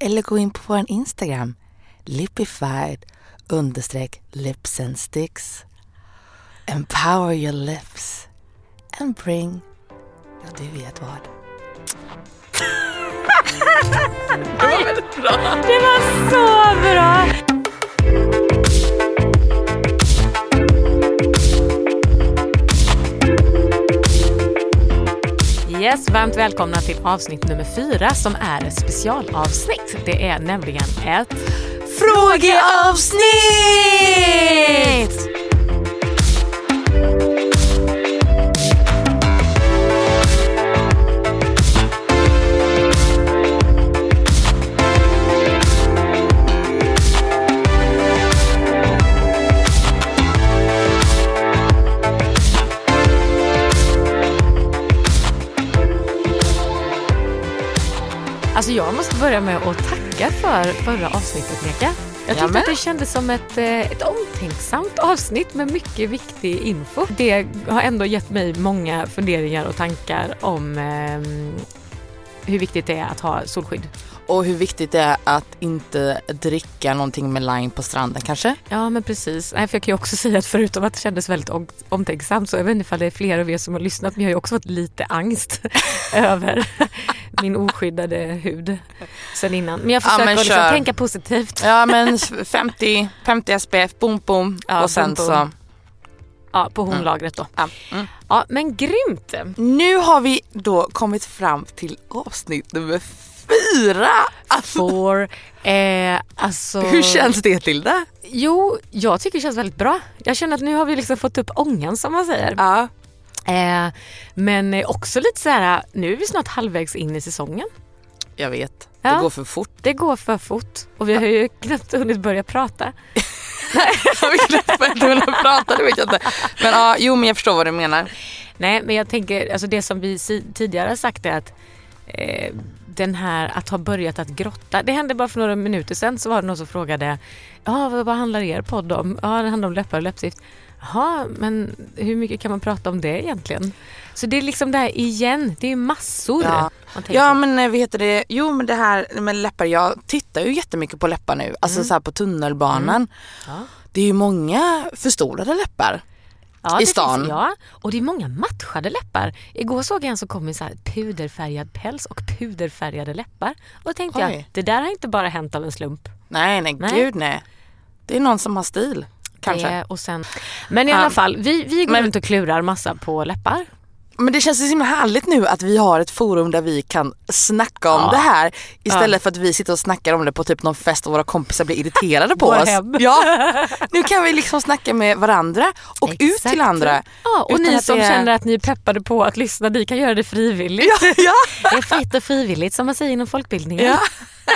Eller gå in på vår Instagram, Lipified understreck lips and sticks. Empower your lips and bring, ja du vet vad. Det var väldigt bra. Det var så bra. Yes, varmt välkomna till avsnitt nummer fyra som är ett specialavsnitt. Det är nämligen ett frågeavsnitt! Börja med att tacka för förra avsnittet Meka. Jag tyckte Jamen. att det kändes som ett, eh, ett omtänksamt avsnitt med mycket viktig info. Det har ändå gett mig många funderingar och tankar om eh, hur viktigt det är att ha solskydd. Och hur viktigt det är att inte dricka någonting med lime på stranden kanske? Ja men precis. Nej, för jag kan ju också säga att förutom att det kändes väldigt om- omtänksamt så jag vet inte ifall det är fler av er som har lyssnat men jag har ju också fått lite angst över min oskyddade hud sen innan. Men jag Ja, försöker men att liksom tänka positivt. Ja men 50, 50 SPF, boom boom Ja, och sen boom, så... boom. Ja, på hornlagret då. Ja. Mm. Ja, men grymt! Nu har vi då kommit fram till avsnitt nummer fyra. Får, eh, alltså... Hur känns det Tilda? Jo, jag tycker det känns väldigt bra. Jag känner att nu har vi liksom fått upp ångan som man säger. Ja. Eh, men också lite så här, nu är vi snart halvvägs in i säsongen. Jag vet, Ja. det går för fort. Det går för fort och vi har ju knappt hunnit börja prata. Jag vill knappt börja kunna prata, det vet jag inte. Men ja, jo men jag förstår vad du menar. Nej, men jag tänker, alltså det som vi tidigare sagt är att eh, den här att ha börjat att grotta. Det hände bara för några minuter sedan så var det någon som frågade ja, vad, handlar er podd om? Ja, det handlar om läppar och läppstift. Jaha, men hur mycket kan man prata om det egentligen? Så det är liksom det här igen, det är massor. Ja. Ja men eh, vad heter det, jo men det här med läppar, jag tittar ju jättemycket på läppar nu, alltså så här på tunnelbanan. Ja. Det är ju många förstorade läppar. Ja, i stan. Finns, ja, och det är många matchade läppar. Igår såg jag en som kom med så puderfärgad päls och puderfärgade läppar. Och då tänkte jag, Oj. det där har inte bara hänt av en slump. Nej nej, Nej. gud nej. Det är någon som har stil. Kanske. Det, och sen, men i alla fall, vi, vi går Men- runt och klurar massa på läppar. Men det känns så himla härligt nu att vi har ett forum där vi kan snacka om Ja. det här istället för att vi sitter och snackar om det på typ någon fest och våra kompisar blir irriterade på oss. hem. Ja, nu kan vi liksom snacka med varandra och ut Exakt. till andra. Ja, och ni som det känner att ni är peppade på att lyssna, ni kan göra det frivilligt. Ja, ja. Det är fritt och frivilligt som man säger inom folkbildningen. Ja.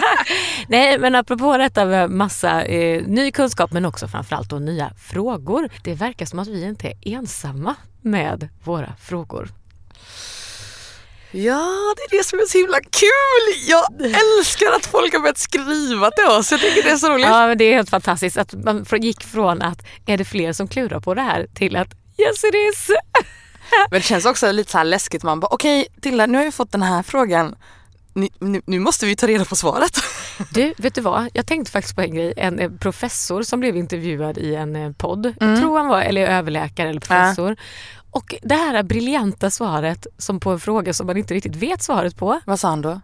Nej men apropå detta med massa eh, ny kunskap men också framförallt då nya frågor. Det verkar som att vi inte är ensamma med våra frågor. Ja, det är det som är så himla kul. Jag älskar att folk har börjat skriva till oss. Jag tycker det är så roligt. Ja men det är helt fantastiskt att man gick från att är det fler som klurar på det här till att yes it is. Men det känns också lite så här läskigt. Man bara okej Tilda, nu har vi fått den här frågan. Nu, nu, nu måste vi ta reda på svaret. Du, vet du vad? Jag tänkte faktiskt på en grej. En eh, professor som blev intervjuad i en eh, podd. Jag tror han var eller överläkare eller professor. Och det här briljanta svaret som på en fråga som man inte riktigt vet svaret på. Vad sa han då?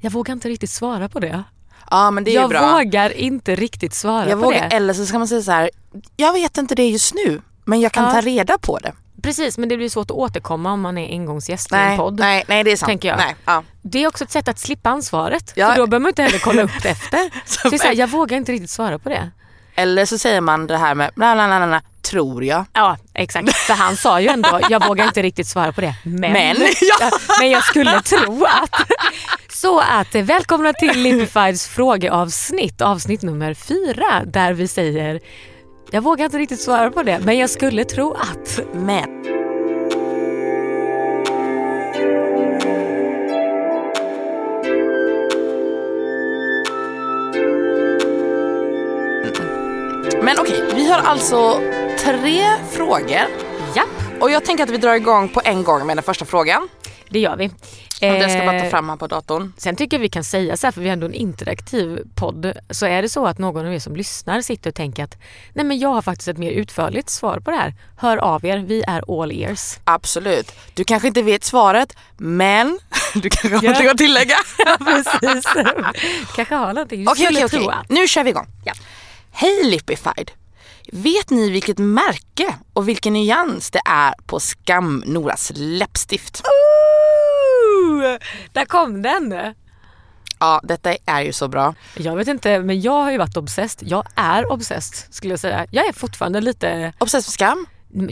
Jag vågar inte riktigt svara på det. Ja men det är jag bra. vågar inte riktigt svara jag på vågar, det. eller så ska man säga så här. jag vet inte det just nu men jag kan Ja. ta reda på det. Precis, men det blir svårt att återkomma om man är engångsgäst i en Nej, podd. nej, nej det är sant. tänker jag. Nej, ja. Det är också ett sätt att slippa ansvaret. Ja. För då behöver man inte heller kolla upp det efter. Så så så här, jag vågar inte riktigt svara på det. Eller så säger man det här med bla bla bla, bla tror jag. Ja, exakt. För han sa ju ändå, jag vågar inte riktigt svara på det. Men, Men, ja. men jag skulle tro att. Så att välkomna till Lipifieds frågeavsnitt, avsnitt nummer fyra, där vi säger jag vågar inte riktigt svara på det, men jag skulle tro att. Men. Men okej, vi har alltså tre frågor Japp, och jag tänker att vi drar igång på en gång med den första frågan. Det gör vi. Och den ska bara ta Eh, fram här på datorn. Sen tycker jag vi kan säga så här, för vi är ändå en interaktiv podd, så är det så att någon av er som lyssnar sitter och tänker att nej men jag har faktiskt ett mer utförligt svar på det här. Hör av er, vi är all ears. Absolut. Du kanske inte vet svaret men du kanske har Ja. någonting att tillägga. Precis. Kanske har någonting. Okej, okej, okej. Nu kör vi igång. Ja. Hej Lipified! Vet ni vilket märke och vilken nyans det är på Skam Noras läppstift? Där kom den. Ja, detta är ju så bra. Jag vet inte, men jag har ju varit obsessed. Jag är obsessed skulle jag säga. Jag är fortfarande lite, Obsessed med Skam.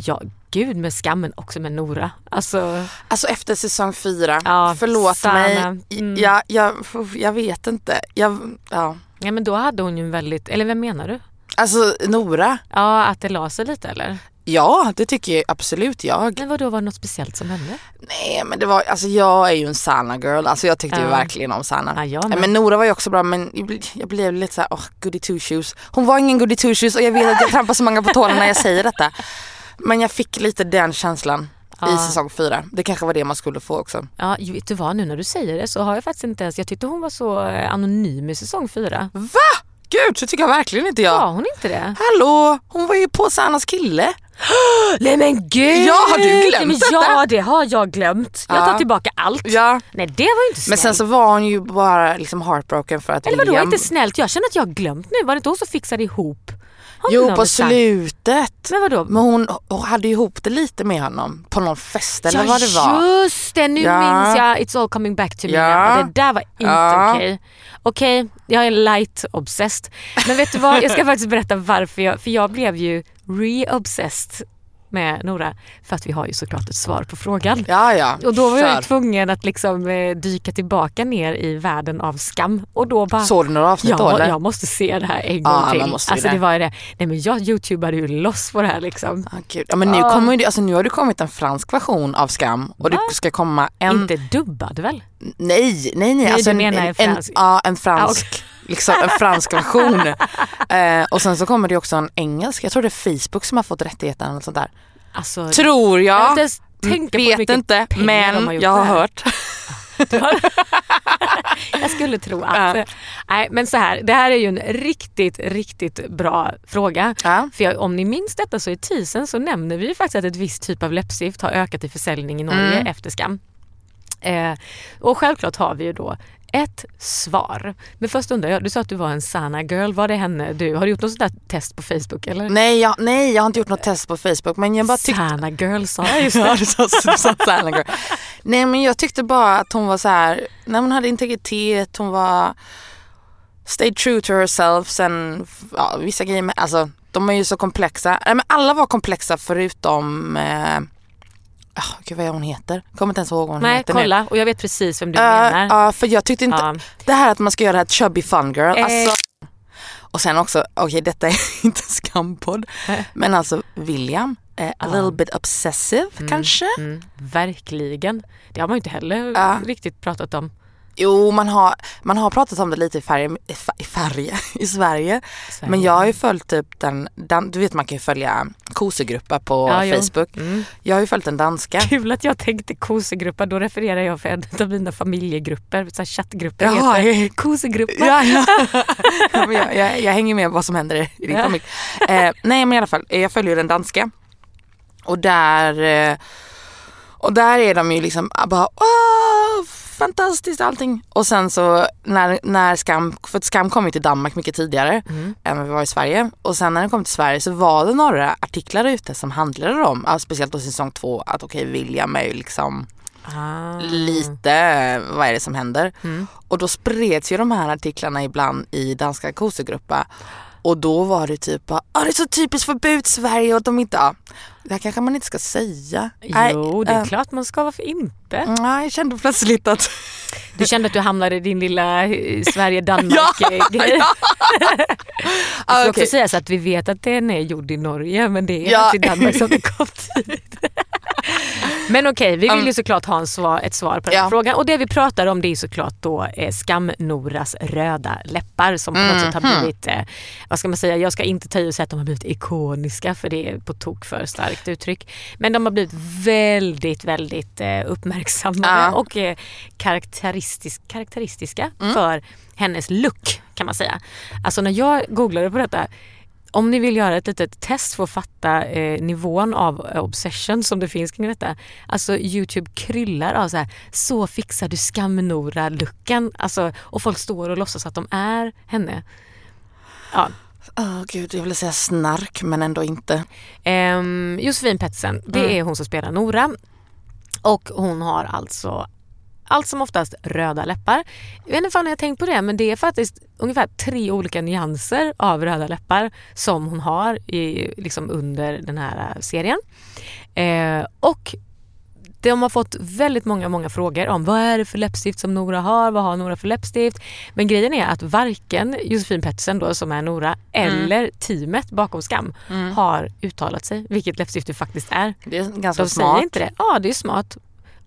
ja gud med skammen också med Nora. Alltså, Alltså efter säsong fyra. Ja, Förlåt Sanna. mig. Mm. Jag, jag, jag vet inte. Jag, ja. ja men då hade hon ju en väldigt, eller vem menar du? Alltså Nora. Ja, att det la sig lite eller? Ja, det tycker jag absolut jag. Men vadå, var det något speciellt som hände? Nej men det var, alltså jag är ju en Sanna girl. Alltså jag tyckte ju Ja. verkligen om Sanna. Ja, jag Nej, med. men Nora var ju också bra men jag blev lite såhär, åh goody two shoes. Hon var ingen goody two shoes och jag vet att jag trampar så många på tårna när jag säger detta. Men jag fick lite den känslan i Ja. säsong fyra. Det kanske var det man skulle få också. Ja, ju- vet du vad, nu när du säger det så har jag faktiskt inte ens, jag tyckte hon var så eh, anonym i säsong fyra. Va? Gud, så tycker jag verkligen inte jag. Var hon inte det? Hallå, hon var ju på Sannas kille. Nej men gud! Ja, har du glömt Nej, men? Ja det har jag glömt. Jag tar Ja. tillbaka allt. Ja. Nej det var ju inte snällt. Men sen så var hon ju bara liksom heartbroken för att Eller vadå William... inte snällt? Jag känner att jag har glömt nu. Var det inte hon som fixade ihop? Har Jo på slutet. Men vadå? Men hon, hon hade ju ihop det lite med honom på någon fest eller ja vad det var. just det, nu Ja. minns jag. It's all coming back to me Ja. now. Det där var inte Ja. okej. Okej, jag är light obsessed. Men vet du vad, jag ska faktiskt berätta varför jag, för jag blev ju re-obsessed med Nora. För att vi har ju såklart ett svar på frågan. Ja ja, Och då var jag tvungen att liksom eh, dyka tillbaka ner i världen av skam. Och då bara, Såg du några avsnitt då ja, eller? jag måste se det här en gång Ja, till. alltså det. det var det. Nej men jag youtubade ju loss på det här liksom. Ah, gud. Ja, men nu, Ah. kommer alltså, nu har det kommit en fransk version av Skam och det ska komma en... Inte dubbad väl? Nej, nej, nej. du Alltså en, menar en, en fransk? En, ja, en fransk. Ah, okej. Liksom en fransk version. eh, och sen så kommer det också en engelsk. Jag tror det är Facebook som har fått rättigheterna eller sånt där. Alltså, Tror jag jag. hur Vet inte men jag har hört. jag skulle tro att. Nej men så här, det här är ju en riktigt, riktigt bra fråga. Ja. För jag, om ni minns detta så i teasern så nämner vi ju faktiskt att ett visst typ av läppstift har ökat i försäljning i Norge Mm. efter skam. Eh, och självklart har vi ju då ett svar. Men först undrar jag, du sa att du var en Sana girl, var det henne du, har du gjort något sånt där test på Facebook eller? Nej, jag, nej, jag har inte gjort något test på Facebook men jag bara tyckte... Sana girl sa jag just Ja, det. du sa, du sa Sanna girl. Nej men jag tyckte bara att hon var så här, när hon hade integritet, hon var stay true to herself. Sen ja, vissa grejer, med, alltså de är ju så komplexa. Nej, men alla var komplexa förutom, eh, oh, gud vad hon heter? Kommer inte ens ihåg vad hon Nej heter nu. kolla och jag vet precis vem du Ja, menar. Ja, för jag tyckte inte, Ja. det här att man ska göra det här chubby fun girl, Eh. alltså, och sen också, okej detta är inte skampodd, Eh. men alltså William, eh, a little bit obsessive kanske? Mm, verkligen. Det har man ju inte heller Ja. riktigt pratat om. Jo, man har, man har pratat om det lite i färg, i färg, i Sverige. Sverige. Men jag har ju följt typ den, dan, du vet man kan ju följa kosegrupper på Ja. Facebook. Mm. Jag har ju följt den danska. Kul att jag tänkte kosegrupper, då refererar jag för en av mina familjegrupper, så här chattgrupper Jaha, heter jag- kosegrupper. Ja, ja. ja, jag, jag, jag hänger med vad som händer i din familj. Eh, nej men i alla fall, jag följer den danska. Och där, eh, och där är de ju liksom bara Åh, fantastiskt allting. Och sen så när, när Skam, för att Skam kom ju till Danmark mycket tidigare Mm. än vad vi var i Sverige. Och sen när den kom till Sverige så var det några artiklar ute som handlade om, speciellt då säsong två, att okej William är ju liksom Ah. lite, vad är det som händer? Mm. Och då spreds ju de här artiklarna ibland i danska kosegrupper. Och då var det typ, ah, det är så typiskt förbud Sverige och de inte, ah, det här kanske man inte ska säga. Jo, det är äh, klart man ska, varför inte? Nej, jag kände plötsligt att Du kände att du hamnade i din lilla eh, Ja, Sverige-Danmark-grej. Det ah, ska okej. också sägas att vi vet att den är gjord i Norge men det är Ja. alltså i Danmark som det kom tidigt. Men okej, vi vill ju såklart ha en svar, ett svar på den Ja. frågan. Och det vi pratar om det är såklart då eh, Skam-Noras röda läppar som på något sätt har Mhm. blivit, eh, vad ska man säga, jag ska inte ta i och säga att de har blivit ikoniska för det är på tok för starkt uttryck. Men de har blivit väldigt, väldigt eh, uppmärksammade Ja. och eh, karaktäristisk, karaktäristiska för hennes look kan man säga. Alltså när jag googlade på detta om ni vill göra ett litet test för att fatta eh, nivån av eh, obsession som det finns kring detta. Alltså Youtube kryllar av så här, så fixar du skamnora-looken. Alltså, och folk står och låtsas att de är henne. Ja. Åh gud, jag ville säga snark men ändå inte. Ehm, Josefin Pettersen, det Mm. är hon som spelar Nora. Och hon har alltså allt som oftast röda läppar. Jag vet inte om jag har tänkt på det men det är faktiskt ungefär tre olika nyanser av röda läppar som hon har i, liksom under den här serien. Eh, och de har fått väldigt många, många frågor om vad är det för läppstift som Nora har, vad har Nora för läppstift? Men grejen är att varken Josefin Pettersen då som är Nora eller teamet bakom Skam har uttalat sig vilket läppstift det faktiskt är. Det är ganska De smart. säger inte det. Ja, det är smart.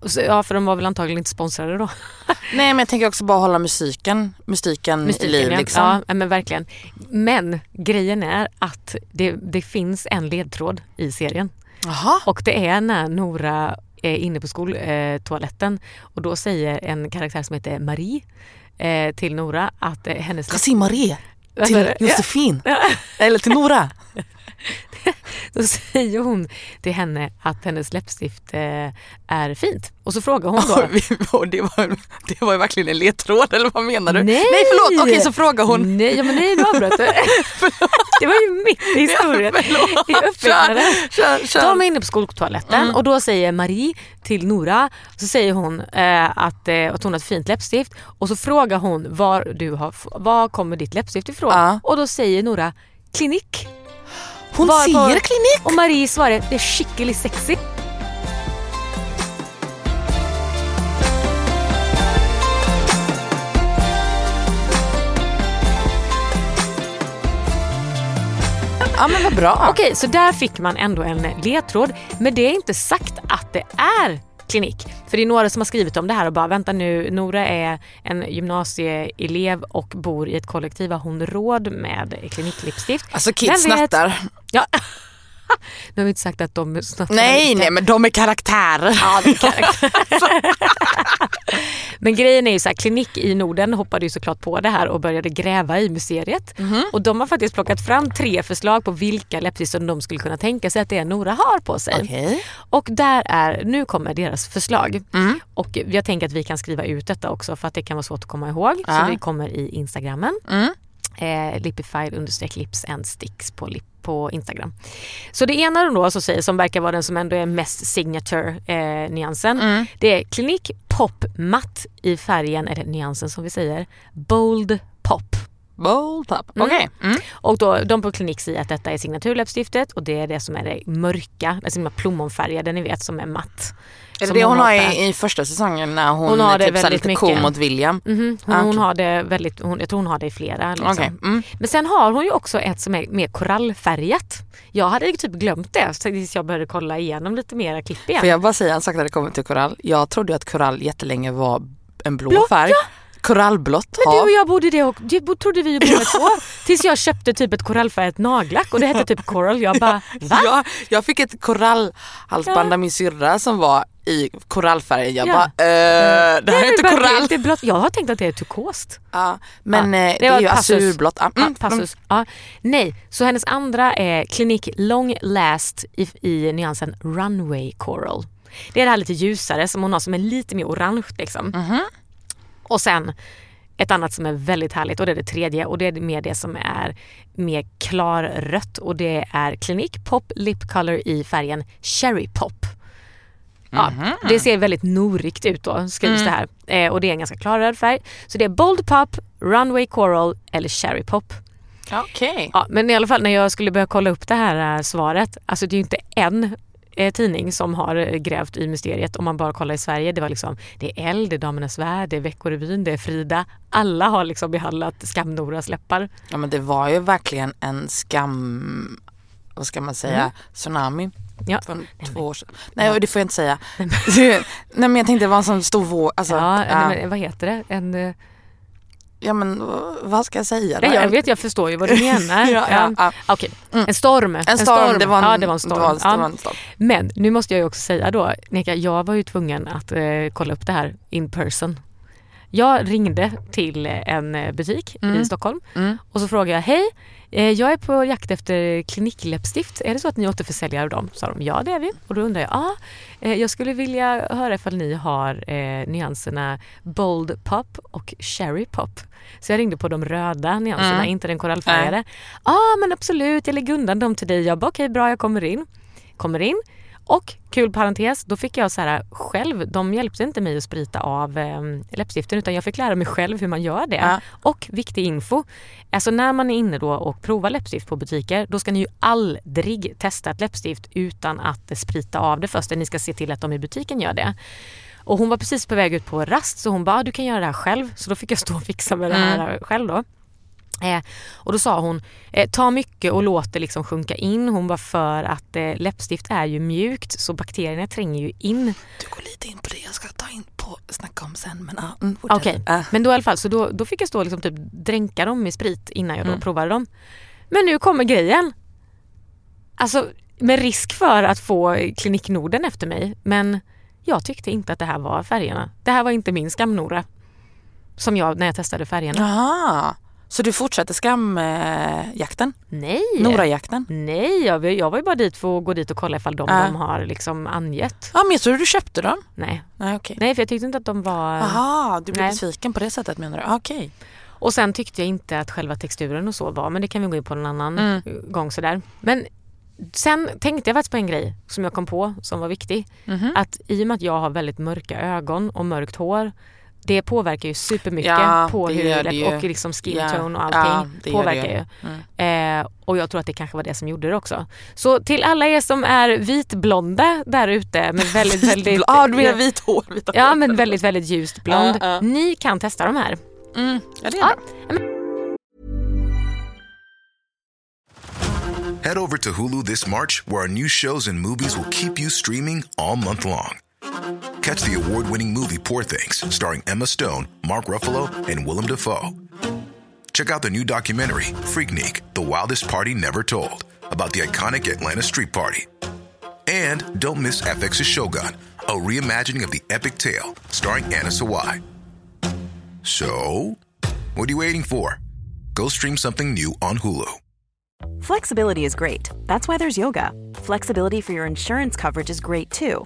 Så, ja, för de var väl antagligen inte sponsrade då. Nej men jag tänker också bara hålla musiken, mystiken, Mystiken, i liv ja. liksom. Ja, men verkligen. Men grejen är att det, det finns en ledtråd i serien. Jaha. Och det är när Nora är inne på skoltoaletten och då säger en karaktär som heter Marie eh, till Nora att eh, hennes... Kassim Marie till? Josefin. Eller till Nora. Då säger hon till henne att hennes läppstift eh, är fint. Och så frågar hon då... Det, var, det var verkligen en ledtråd eller vad menar du? Nej! nej förlåt, okej så frågar hon. Nej, ja, men nej, nu avbröt du. Det var ju mitt i historien. Ja. Kör, kör, kör. De är inne på skoltoaletten Mm. och då säger Marie till Nora, så säger hon eh, att, eh, att hon har ett fint läppstift och så frågar hon var, du har, var kommer ditt läppstift ifrån? Ja. Och då säger Nora klinik. Hon Var- ser var- klinik. Och Marie svarar det är skickligt sexy. Ja men vad bra. Okej, så där fick man ändå en ledtråd. Men det är inte sagt att det är klinik. För det är några som har skrivit om det här och bara vänta nu, Nora är en gymnasieelev och bor i ett kollektiv. Har hon råd med kliniklippstift? Alltså kids snattar. Ja. nu har vi inte sagt att de snattar. Nej nej men de är karaktärer. Ja, det är karaktär. Men grejen är ju så här, Klinik i Norden hoppade ju såklart på det här och började gräva i museet. Mhm. Och de har faktiskt plockat fram tre förslag på vilka läppstift som de skulle kunna tänka sig att det är Nora har på sig. Okej. Och där är, nu kommer deras förslag. Mm. Och jag tänker att vi kan skriva ut detta också för att det kan vara svårt att komma ihåg. Ja. Så vi kommer i Instagrammen. Mm. Eh, lipified understreck lips and sticks på, lip, på Instagram. Så det ena de då så säger, som verkar vara den som ändå är mest signature eh, nyansen. Mm. Det är klinik pop matt i färgen, eller nyansen som vi säger, bold pop. Bold pop. Mm. Okej. Mm. Och då, de på klinik säger att detta är signaturläppstiftet och det är det som är det mörka, alltså de här plommonfärgade ni vet som är matt. Är det det hon har i, i första säsongen när hon, Hon har typ lite cool mycket. mot William? Mhm, hon, Ah, hon har det väldigt, hon, jag tror hon har det i flera. Liksom. Okej. Mm. Men sen har hon ju också ett som är mer korallfärgat. Jag hade typ glömt det tills jag började kolla igenom lite mera klipp igen. Får jag bara säga en sak när det kommer till korall? Jag trodde att korall jättelänge var en blå Blått, färg. Korallblått Men du hav. och jag bodde det och det trodde vi ju båda två. Tills jag köpte typ ett korallfärgat nagellack och det hette typ coral. Jag bara va? Ja, jag fick ett korallhalsband Ja. av min syrra som var i korallfärg. Jag Ja. bara, eh, det här är inte korall. Det är blått. Jag har tänkt att det är turkost. Ja, men Ja, eh, det det, är ju azurblått. Ja, Ja, mm, passus. Ja. Nej, så hennes andra är klinik long last i, i nyansen runway coral. Det är det här lite ljusare som hon har som är lite mer orange liksom. Och sen ett annat som är väldigt härligt och det är det tredje och det är mer det som är mer klarrött och det är Clinique Pop Lip Color i färgen Cherry Pop. Ja, Det ser väldigt norigt ut då skrivs det här eh, och det är en ganska klarröd färg. Så det är Bold Pop, Runway Coral eller Cherry Pop. Okej. Ja, men i alla fall när jag skulle börja kolla upp det här eh, svaret, alltså det är ju inte en eh, tidning som har eh, grävt i mysteriet om man bara kollar i Sverige. Det var liksom, det är L, det är Damernas Värld, det är Veckorevyn, det är Frida. Alla har liksom behandlat Skam-Noras läppar. Ja men det var ju verkligen en skam, vad ska man säga, tsunami. Ja. För två år sedan. Nej det får jag inte säga. Nej men jag tänkte det var en sån stor våg. Alltså, ja, nej, men vad heter det? En, eh, ja men vad ska jag säga då? nej, jag vet, jag förstår ju vad du menar. Ja, ja, ja. Okej, en storm. En storm, det var en, ja, det var en storm. Det var en, Ja. storm. Men nu måste jag ju också säga då, Nika, jag var ju tvungen att eh, kolla upp det här in person. Jag ringde till en eh, butik i Stockholm Mm. och så frågade jag, hej, jag är på jakt efter klinikläppstift. Är det så att ni återförsäljer dem? Sa de, ja det är vi. Och då undrar jag, ja, eh, jag skulle vilja höra ifall ni har eh, nyanserna Bold Pop och Cherry Pop. Så jag ringde på de röda nyanserna, Mm. inte den korallfärgade. Ja men absolut, jag lägger undan dem till dig. Jag bara, okej bra, jag kommer in. Kommer in. Och kul parentes, då fick jag så här själv, de hjälpte inte mig att sprita av eh, läppstiften utan jag fick lära mig själv hur man gör det. Ja. Och viktig info, alltså när man är inne då och provar läppstift på butiker då ska ni ju aldrig testa ett läppstift utan att sprita av det först. Ni ska se till att de i butiken gör det. Och hon var precis på väg ut på rast så hon bara, "Ah, du kan göra det här själv. Så då fick jag stå och fixa med det här själv då. Eh, och då sa hon, eh, ta mycket och låt det liksom sjunka in. Hon var för att eh, läppstift är ju mjukt så bakterierna tränger ju in. Du går lite in på det jag ska ta in på snacka om sen men ja, mm. Okej, Äh. men då i alla fall så då, då fick jag stå och liksom typ dränka dem i sprit innan jag då provade dem. Men nu kommer grejen. Alltså med risk för att få Klinik Norden efter mig men jag tyckte inte att det här var färgerna. Det här var inte min skamnora. Som jag när jag testade färgerna. Jaha, så du fortsätter skamjakten? Nej! Norajakten? Nej, jag, jag var ju bara dit för att gå dit och kolla ifall de, Ja. de har liksom angett. Ja men jag trodde du köpte dem. Nej. Nej okej. Nej, för jag tyckte inte att de var... Jaha, du blev Nej. besviken på det sättet menar du? Ah, Okej. Och sen tyckte jag inte att själva texturen och så var, men det kan vi gå in på någon annan Mm. gång sådär. Men sen tänkte jag faktiskt på en grej som jag kom på som var viktig. Mhm. Att i och med att jag har väldigt mörka ögon och mörkt hår det påverkar ju supermycket Ja, på ju. och liksom skin Ja, tone och ja, allting det påverkar ju. ju. Eh, och jag tror att det kanske var det som gjorde det också. Så till alla er som är vitblonda där ute med väldigt, väldigt... Ja, du menar vit hår. Vita Ja hår. men väldigt, väldigt ljust blond. Ja, ja. Ni kan testa de här. Mm, ja det är Ja. bra. Head over to Hulu this March, where our new shows and movies will keep you streaming all month long. Catch the award winning movie Poor Things, starring Emma Stone, Mark Ruffalo, and Willem Dafoe. Check out the new documentary, Freaknik The Wildest Party Never Told, about the iconic Atlanta Street Party. And don't miss FX's Shogun, a reimagining of the epic tale, starring Anna Sawai. So, what are you waiting for? Go stream something new on Hulu. Flexibility is great. That's why there's yoga. Flexibility for your insurance coverage is great too.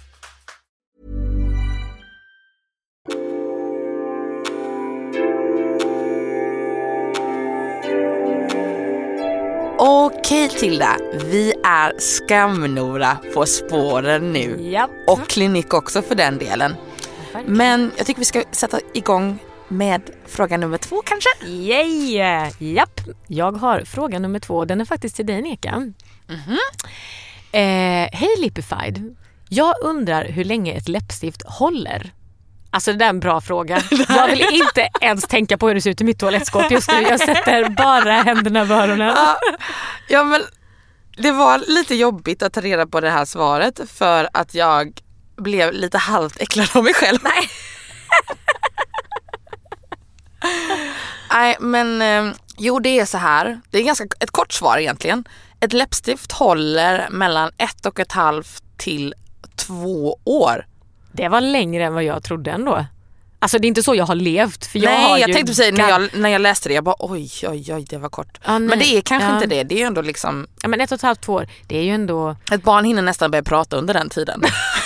Okej Tilda, vi är Skamnora på spåren nu. Japp. Och klinik också för den delen. Men jag tycker vi ska sätta igång med fråga nummer två kanske? Yay! Japp, jag har fråga nummer två. Den är faktiskt till dig Neka. Eh, Hej Lipified. Jag undrar hur länge ett läppstift håller. Alltså det där är en bra fråga. Jag vill inte ens tänka på hur det ser ut i mitt toalettskåp just nu. Jag sätter bara händerna över öronen. Ja, ja men det var lite jobbigt att ta reda på det här svaret för att jag blev lite halvt äcklad av mig själv. Nej. Nej men eh, jo det är så här. Det är ganska ett kort svar egentligen. Ett läppstift håller mellan ett och ett halvt till två år. Det var längre än vad jag trodde ändå. Alltså det är inte så jag har levt. För jag Nej har jag ju tänkte säga när jag, när jag läste det, jag bara oj oj oj det var kort. Nej. men det är kanske Ja. inte det. Det är ju ändå liksom, Ja, men ett och ett halvt, två år. Det är ju ändå... ett barn hinner nästan börja prata under den tiden.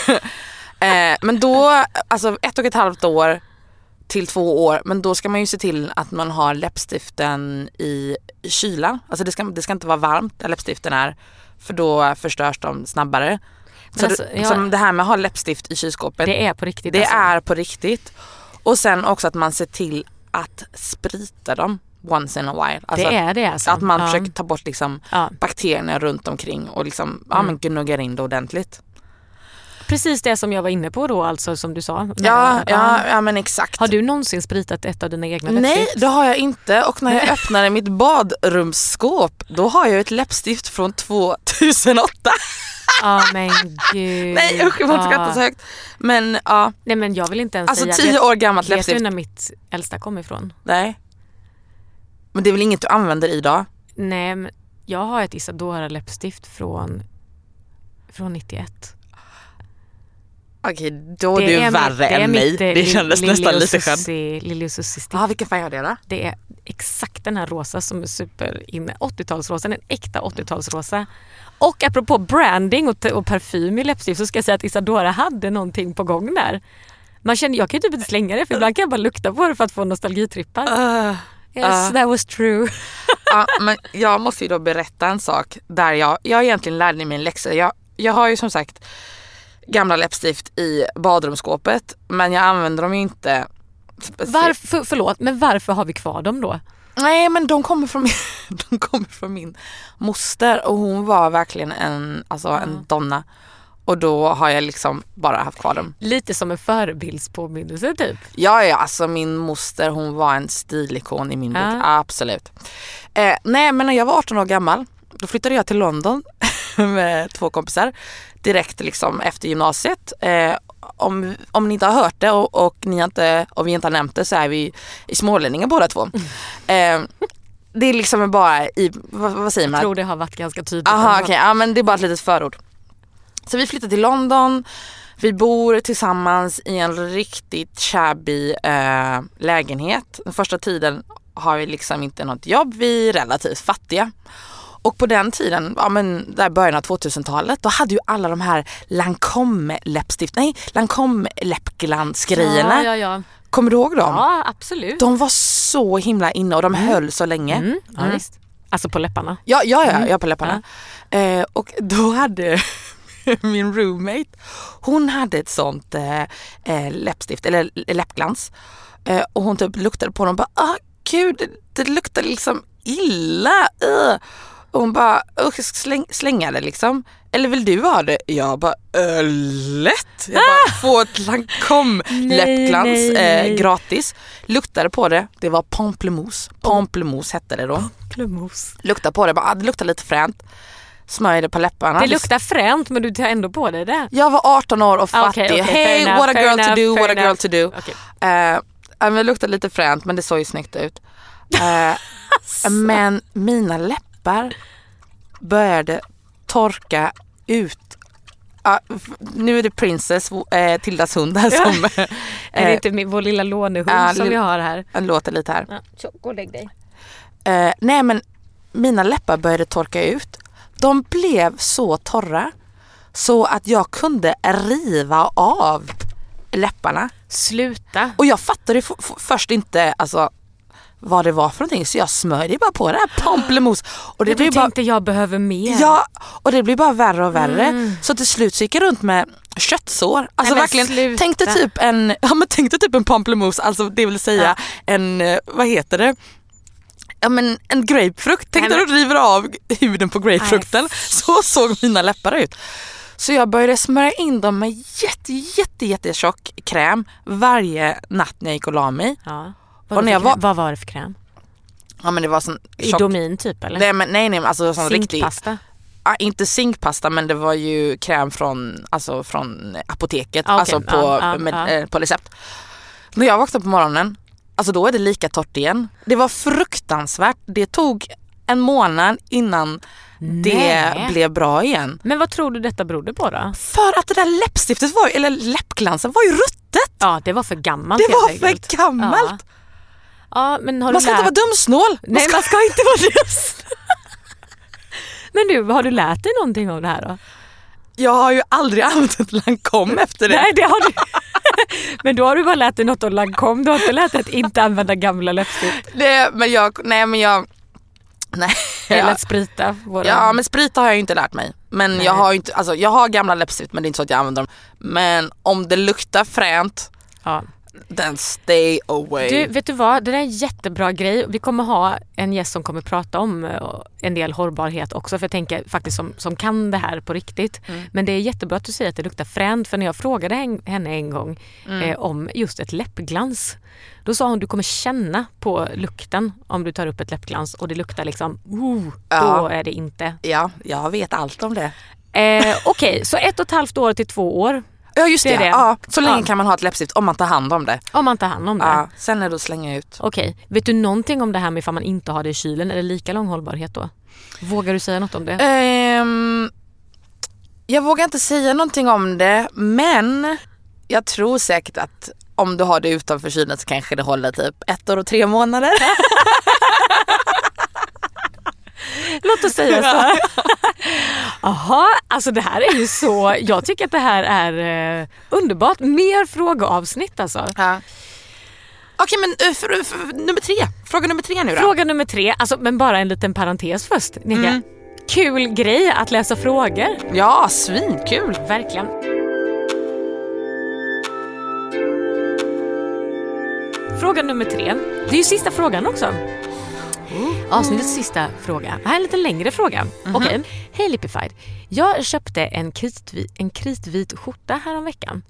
eh, men då, alltså ett och ett halvt år till två år, men då ska man ju se till att man har läppstiften i kyla. Alltså det ska, det ska inte vara varmt där läppstiften är för då förstörs de snabbare. Så alltså, det, ja. som det här med att ha läppstift i kylskåpet, Det är på riktigt. det alltså. är på riktigt. Och sen också att man ser till att sprita dem once in a while. Alltså det är det alltså. att man ja. försöker ta bort liksom Ja. bakterierna runt omkring och liksom, ja, Mm. men gnuggar in det ordentligt. Precis det som jag var inne på då alltså som du sa. Ja, ja, ja men exakt. Har du någonsin spritat ett av dina egna Nej läppstift? det har jag inte och när jag öppnade mitt badrumsskåp då har jag ett läppstift från 2008. Ja men gud. Nej usch jag får inte skratta så högt. Men ja, Nej men jag vill inte ens alltså säga. 10 vet, år gammalt vet du läppstift. när mitt äldsta kom ifrån? Nej. Men det är väl inget du använder idag? Nej men jag har ett Isadora läppstift från, från 91. Okej då är du mitt- värre är än mig. eh, Det kändes Lili nästan lite skönt. Lili och Susie stift. Ja vilken färg har det då? Det är exakt den här rosa som är super inne. 80-talsrosa, en äkta 80-talsrosa. Och apropå branding och, och parfym i läppstift så ska jag säga att Isadora hade någonting på gång där. Man känner, jag kan ju typ inte slänga det för ibland kan jag bara lukta på det för att få nostalgitrippar. Uh, Yes, ah. that was true. ja, men jag måste ju då berätta en sak där jag, jag egentligen lärde mig min läxa. Jag, jag har ju som sagt gamla läppstift i badrumsskåpet men jag använder dem ju inte. Varför, för, förlåt, men varför har vi kvar dem då? Nej men de kommer från de kommer från min moster och hon var verkligen en, alltså en donna. Och då har jag liksom bara haft kvar dem. Lite som en förebildspåminnelse typ. Ja, ja, alltså min moster hon var en stilikon i min bok, Ja. absolut. Eh, nej men när jag var 18 år gammal då flyttade jag till London med två kompisar direkt liksom efter gymnasiet. Eh, om, om ni inte har hört det och, och, ni inte, och vi inte har nämnt det så är vi i smålänningar båda två. Eh, det är liksom bara i, vad, vad säger man? Jag tror det har varit ganska tydligt. Aha, okej. Ja, men det är bara ett litet förord. Så vi flyttar till London. Vi bor tillsammans i en riktigt shabby eh, lägenhet. Den första tiden har vi liksom inte något jobb. Vi är relativt fattiga. Och på den tiden, ja men där början av 2000-talet, då hade ju alla de här Lancome läppstift, nej Lancome läppglansgrejerna. Ja, ja, ja. Kommer du ihåg dem? ja absolut. De var så himla inne och de höll så länge. Mm, ja, visst. Alltså på läpparna. Ja, ja, ja, jag på läpparna. Eh, och då hade min roommate, hon hade ett sånt eh, eh, läppstift, eller läppglans. Eh, och hon typ luktade på dem och bara, ah gud, det, det luktar liksom illa. Uh. Och hon bara, usch släng, slänga det liksom. Eller vill du ha det? Jag bara, äh, lätt. Jag bara, få ett Lancome läppglans eh, gratis. Luktade på det, det var pamplemousse. Pamplemousse hette det då. Plumos. Lukta på det, bara, ah, det luktar lite fränt. Smörj det på läpparna. Det luktar fränt men du tar ändå på dig det. Jag var 18 år och Ah, fattig. okej, okej, hey enough, what a girl to enough, do, fair what a girl enough. to do. Okej. Eh, men det luktar lite fränt men det såg ju snyggt ut. Eh, men mina läppar började torka ut. Ja, f- nu är det Princess, eh, Tildas hund här som Är det eh, inte min, vår lilla lånehund ja, som vi har här? låter lite här. Ja, så, gå och lägg dig. Eh, nej men mina läppar började torka ut. De blev så torra så att jag kunde riva av läpparna. Sluta. Och jag fattade först inte alltså, vad det var för någonting så jag smörjde bara på det här pamplemousse. Och det Det blev du bara, tänkte jag behöver mer. ja, och det blev bara värre och värre. Mm. Så till slut så gick jag runt med köttsår. Alltså men verkligen, sluta. tänk dig typ en, ja men tänk dig typ en pamplemousse, alltså det vill säga en, eh, vad heter det? Ja men en grapefrukt, tänk Nej, dig du river av huden på grapefrukten. Nej. Så såg mina läppar ut. Så jag började smörja in dem med jätte jätte jättetjock kräm varje natt när jag gick och la mig. Ja. Och Vad, när var jag var- vad var det för kräm? Ja men det var sån tjock, Idomin typ eller? nej men nej nej alltså sån riktig, Zinkpasta? ah, inte zinkpasta men det var ju kräm från, alltså från apoteket, Ah, okej. alltså på, Ja, ja, med, ja. Eh, på recept. När jag vaknade på morgonen, alltså då är det lika torrt igen. Det var fruktansvärt. Det tog en månad innan det Nej. blev bra igen. Men vad tror du detta berodde på då? För att det där läppstiftet var, eller läppglansen var ju ruttet. Ja det var för gammalt Det var för enkelt. gammalt. Ja. Ja men har Man du ska lärt... inte vara dumsnål. Man Nej ska... man ska inte vara det. Men du, har du lärt dig någonting av det här då? Jag har ju aldrig använt ett Lancome efter det. Nej det har du Men då har du bara lärt dig något om Lancome, du har inte lärt dig att inte använda gamla läppstift. det men jag, nej men jag, nej. Eller att sprita. Våra... Ja men sprita har jag ju inte lärt mig. Men Nej. jag har inte, alltså jag har gamla läppstift men det är inte så att jag använder dem. Men om det luktar fränt, Ja. Then stay away. Du, vet du vad? Det där är en jättebra grej. Vi kommer ha en gäst som kommer prata om eh, en del hållbarhet också. För jag tänker faktiskt som, som kan det här på riktigt. Men det är jättebra att du säger att det luktar fränt. För när jag frågade hen- henne en gång eh, om just ett läppglans. Då sa hon du kommer känna på lukten om du tar upp ett läppglans och det luktar liksom, oh, Ja. då är det inte. Ja, jag vet allt om det. Eh, Okej, så ett och ett halvt år till två år Ja just det, Det. Ja, så länge Ja. kan man ha ett läppstift om man tar hand om det. om man tar hand om det. Ja, sen är det att slänga ut. Okej, vet du någonting om det här med ifall man inte har det i kylen? Är det lika lång hållbarhet då? Vågar du säga något om det? Ehm, jag vågar inte säga någonting om det men jag tror säkert att om du har det utanför kylen så kanske det håller typ ett år och tre månader. Låt oss säga så. Jaha, alltså det här är ju så, jag tycker att det här är eh, underbart. Mer frågeavsnitt alltså. Ja. Okej men eh, för, för, nummer tre, fråga nummer tre nu då. Fråga nummer tre, alltså, men bara en liten parentes först. Nika. Kul grej att läsa frågor. Ja, svinkul. Verkligen. Fråga nummer tre. Det är ju sista frågan också. Avsnittets sista fråga. Det här är en lite längre fråga. Okej. Hej Lipified. Jag köpte en kritvit, en kritvit skjorta häromveckan.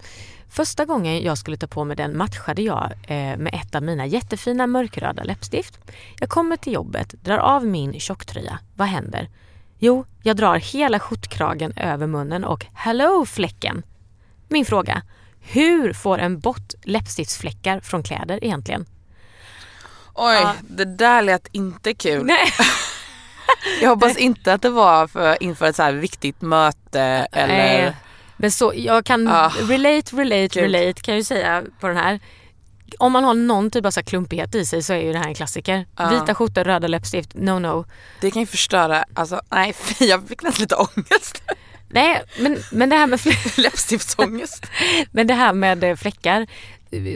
Första gången jag skulle ta på mig den matchade jag eh, med ett av mina jättefina mörkröda läppstift. Jag kommer till jobbet, drar av min tjocktröja. Vad händer? Jo, jag drar hela skjortkragen över munnen och hello fläcken. Min fråga. Hur får en bort läppstiftsfläckar från kläder egentligen? Oj, Ja. det där lät inte kul. Nej. Jag hoppas inte att det var för, inför ett så här viktigt möte eller... Nej. Men så, jag kan Ah. relate, relate, Gud. relate kan jag ju säga på den här. Om man har någon typ av så klumpighet i sig så är ju det här en klassiker. Ja. Vita skjortor, röda läppstift, no no. Det kan ju förstöra, alltså nej fy, jag fick nästan lite ångest. Nej men, men, det här med Läppstiftsångest. men det här med eh, fläckar.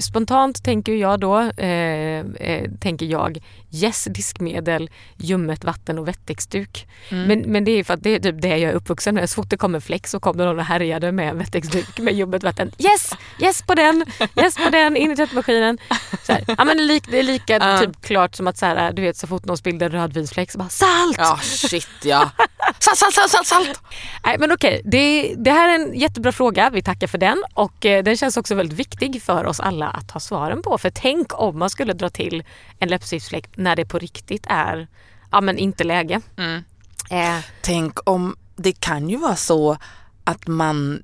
Spontant tänker jag då, eh, eh, tänker jag yes diskmedel, ljummet vatten och wettexduk. Mm. Men, men det är för att det är typ det jag är uppvuxen med. Så fort det kommer fläck så kommer någon och härjade med wettexduk med ljummet vatten. Yes, yes på den, yes på den, in i tvättmaskinen. Så här. Ja, men det är lik- det är lika typ klart som att så här, du vet så fort någon spillde en rödvinsfläck så bara salt! Ja shit ja. Salt, salt, salt, salt, salt. Nej men okej, det, det här är en jättebra fråga. Vi tackar för den och eh, den känns också väldigt viktig för oss alla att ha svaren på. För tänk om man skulle dra till en läppstiftsfläck när det på riktigt är ja, men inte läge. Mm. Eh, Tänk om, det kan ju vara så att man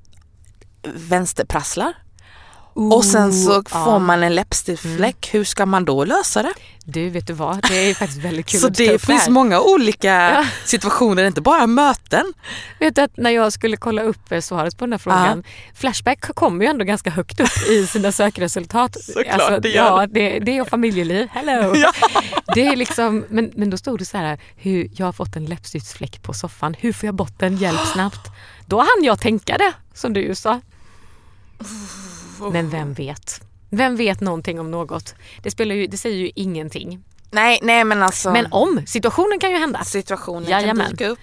vänsterprasslar och sen så ja. får man en läppstiftsfläck. Hur ska man då lösa det? du vet du vad, det är faktiskt väldigt kul så att det upp finns många olika Ja. situationer, inte bara möten. Vet du att när jag skulle kolla upp eh, svaret på den här frågan, Flashback kommer ju ändå ganska högt upp i sina sökresultat. Alltså, Såklart, det gör ja, det, det och familjeliv, hello! Det är liksom, men, men då stod det så här, hur, jag har fått en läppstiftsfläck på soffan, hur får jag bort den, hjälp snabbt. Då hann jag tänka det, som du ju Men vem vet? Vem vet någonting om något? Det, spelar ju, det säger ju ingenting. Nej, nej men alltså Men om, situationen kan ju hända. situationen Jajamän. kan dyka upp.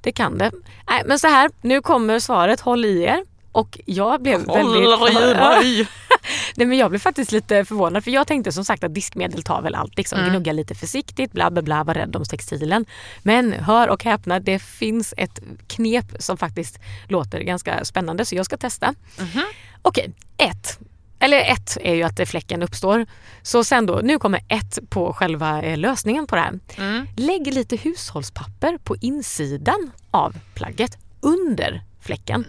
Det kan det. Nej, men så här, nu kommer svaret, håll i er. Och jag blev Oj, väldigt... oj. Nej men jag blev faktiskt lite förvånad för jag tänkte som sagt att diskmedel tar väl allt. Liksom. Mm. Gnugga lite försiktigt, bla bla bla, var rädd om textilen. Men hör och häpna, det finns ett knep som faktiskt låter ganska spännande så jag ska testa. Mhm. Okej, ett. Eller ett är ju att fläcken uppstår. Så sen då, nu kommer ett på själva eh, lösningen på det här. Mm. Lägg lite hushållspapper på insidan av plagget under fläcken.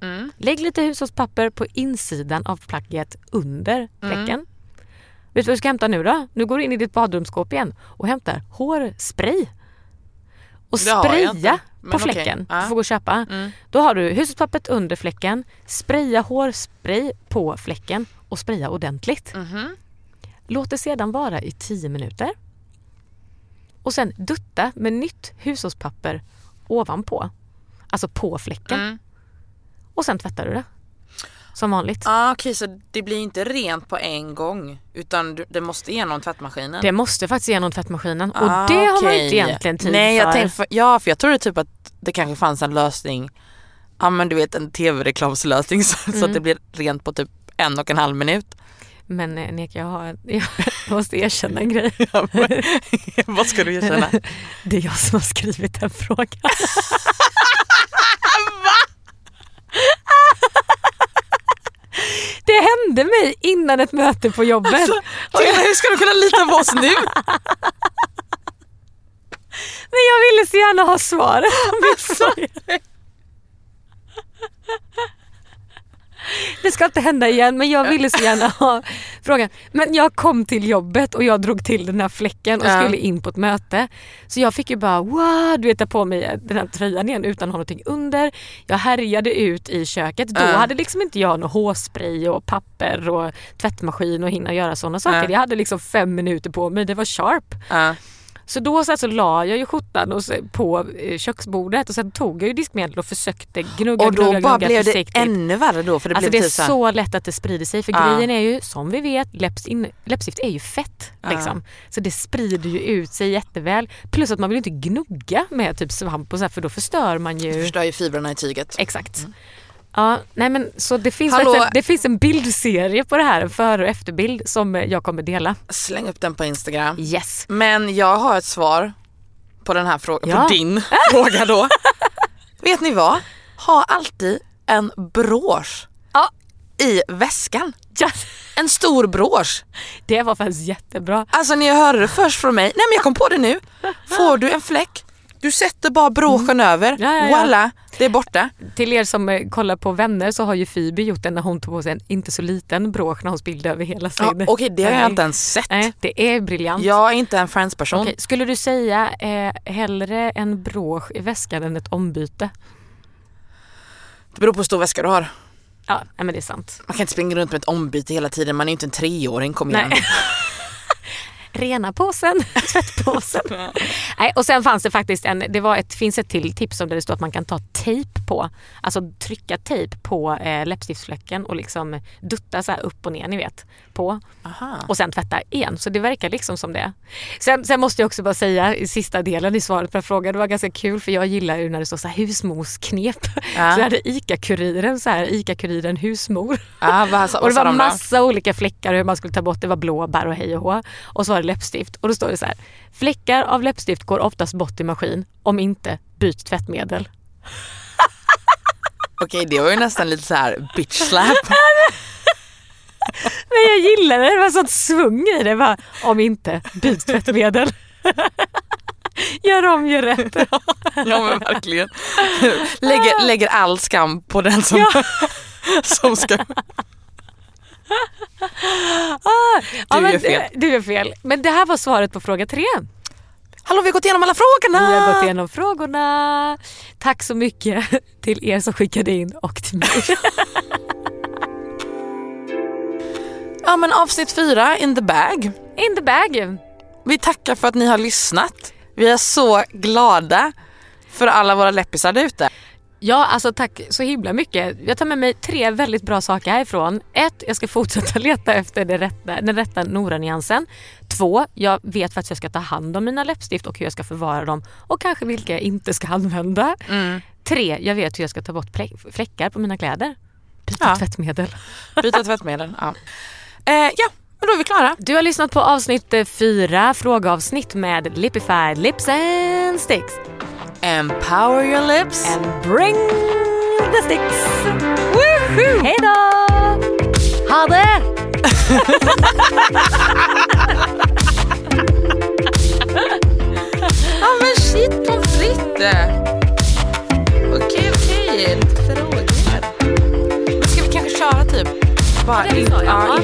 Mm. Lägg lite hushållspapper på insidan av plagget under fläcken. Mm. Vet du vad du ska hämta nu då? Nu går du in i ditt badrumsskåp igen och hämtar hårspray. Och spraya men på okej. fläcken. Ja. Du får gå och köpa. Mm. Då har du hushållspappret under fläcken, spraya hårspray på fläcken och spraya ordentligt. Mhm. Låt det sedan vara i 10 minuter. Och sen dutta med nytt hushållspapper ovanpå. Alltså på fläcken. Mm. Och sen tvättar du det. Som vanligt. Ah, Okej så det blir inte rent på en gång utan det måste igenom tvättmaskinen? Det måste faktiskt igenom tvättmaskinen och Ah, det har man inte egentligen tid Nej, för. Jag tänkte för. Ja för jag trodde typ att det kanske fanns en lösning, ja men du vet en tv-reklamslösning så, så Mm. att det blir rent på typ en och en halv minut. Men eh, Nek, jag, har, jag måste erkänna en grej. Vad ska du erkänna? Det är jag som har skrivit den frågan. Det hände mig innan ett möte på jobbet. Tina, hur ska du kunna lita på oss nu? Men jag ville så gärna ha svaret på min fråga. Det ska inte hända igen men jag ville så gärna ha frågan. Men jag kom till jobbet och jag drog till den här fläcken och Ja. skulle in på ett möte. Så jag fick ju bara wow, du vet ta på mig den här tröjan igen utan att ha någonting under. Jag härjade ut i köket. Då Ja. hade liksom inte jag någon hårspray och papper och tvättmaskin och hinna göra sådana saker. Ja. Jag hade liksom fem minuter på mig, det var sharp. Ja. Så då så, här, så la jag ju skjortan och på eh, köksbordet och sen tog jag ju diskmedel och försökte gnugga, Och då gnugga, bara gnugga blev det ännu värre då för det Alltså det blev är typ så här- lätt att det sprider sig för Ja. grejen är ju som vi vet läpps in, läppstift är ju fett. Liksom. Så det sprider ju ut sig jätteväl. Plus att man vill ju inte gnugga med typ svamp och så här, för då förstör man ju. Du förstör ju fibrerna i tyget. Exakt. Ja, nej men så det finns, Hallå? en, det finns en bildserie på det här, en före och efterbild som jag kommer dela. Släng upp den på Instagram. Yes. Men jag har ett svar på den här frågan, Ja. på din fråga då. Vet ni vad? Ha alltid en brosch Ja. i väskan. Ja, En stor brosch. det var faktiskt jättebra. Alltså ni hörde det först från mig. Nej men jag kom på det nu. Får du en fläck, du sätter bara broschen över. Mm. Ja, ja, ja. Voila, det är borta. Till er som eh, kollar på Vänner så har ju Phoebe gjort det när hon tog på sig en inte så liten brosch när hon spillde över hela sin... Ja, Okej, det har jag Nej. inte ens sett. Nej, det är briljant. Jag är inte en Friends-person. Okej, skulle du säga eh, hellre en brosch i väskan än ett ombyte? Det beror på hur stor väska du har. Ja, men det är sant. Man kan inte springa runt med ett ombyte hela tiden. Man är ju inte en treåring, kom igen. Rena påsen, tvättpåsen. Nej, och sen fanns det faktiskt en, det var ett, finns ett till tips om där det står att man kan ta tejp på, alltså trycka tejp på eh, läppstiftsfläcken och liksom dutta så upp och ner ni vet på Aha. och sen tvätta igen. Så det verkar liksom som det. Sen, sen måste jag också bara säga i sista delen i svaret på frågan, det var ganska kul för jag gillar ju när det står så här husmorsknep. Ja. Så hade ICA-kuriren så här, ICA-kuriren husmor. Ja, vad, sa- Och vad det var massa olika fläckar hur man skulle ta bort. Det var blåbär och hej och hå. Och så var läppstift. Och då står det så här. Fläckar av läppstift går oftast bort i maskin. Om inte, byt tvättmedel. Okej, det var ju nästan lite så här bitch slap. Men jag gillade det. Det var sånt svung i det. Bara, om inte, byt tvättmedel. Gör om, gör rätt. Ja men verkligen. Lägger, lägger all skam på den som, som ska... Ja, men, gör fel. Du gör fel. Men det här var svaret på fråga tre. Hallå vi har gått igenom alla frågorna! Vi har gått igenom frågorna. Tack så mycket till er som skickade in och till mig. Ja men avsnitt fyra, in the bag. In the bag. Vi tackar för att ni har lyssnat. Vi är så glada för alla våra läppisar där ute. Ja, alltså tack så himla mycket. Jag tar med mig tre väldigt bra saker härifrån. Ett, jag ska fortsätta leta efter det rätta, den rätta Nora-nyansen. Två, jag vet faktiskt hur jag ska ta hand om mina läppstift och hur jag ska förvara dem och kanske vilka jag inte ska använda. Tre, jag vet hur jag ska ta bort fläckar på mina kläder. Byta Ja. tvättmedel. Byta tvättmedel. Ja. Eh, ja, men då är vi klara. Du har lyssnat på avsnitt fyra, frågeavsnitt med Lipified Lips and Sticks. Empower your lips. And bring the sticks. Woohoo! Hej då! Ha det! ja men shit på fritt. Okej, okej. Lite frågor. Ska vi kanske köra typ? Bara det in, sa jag. Ja,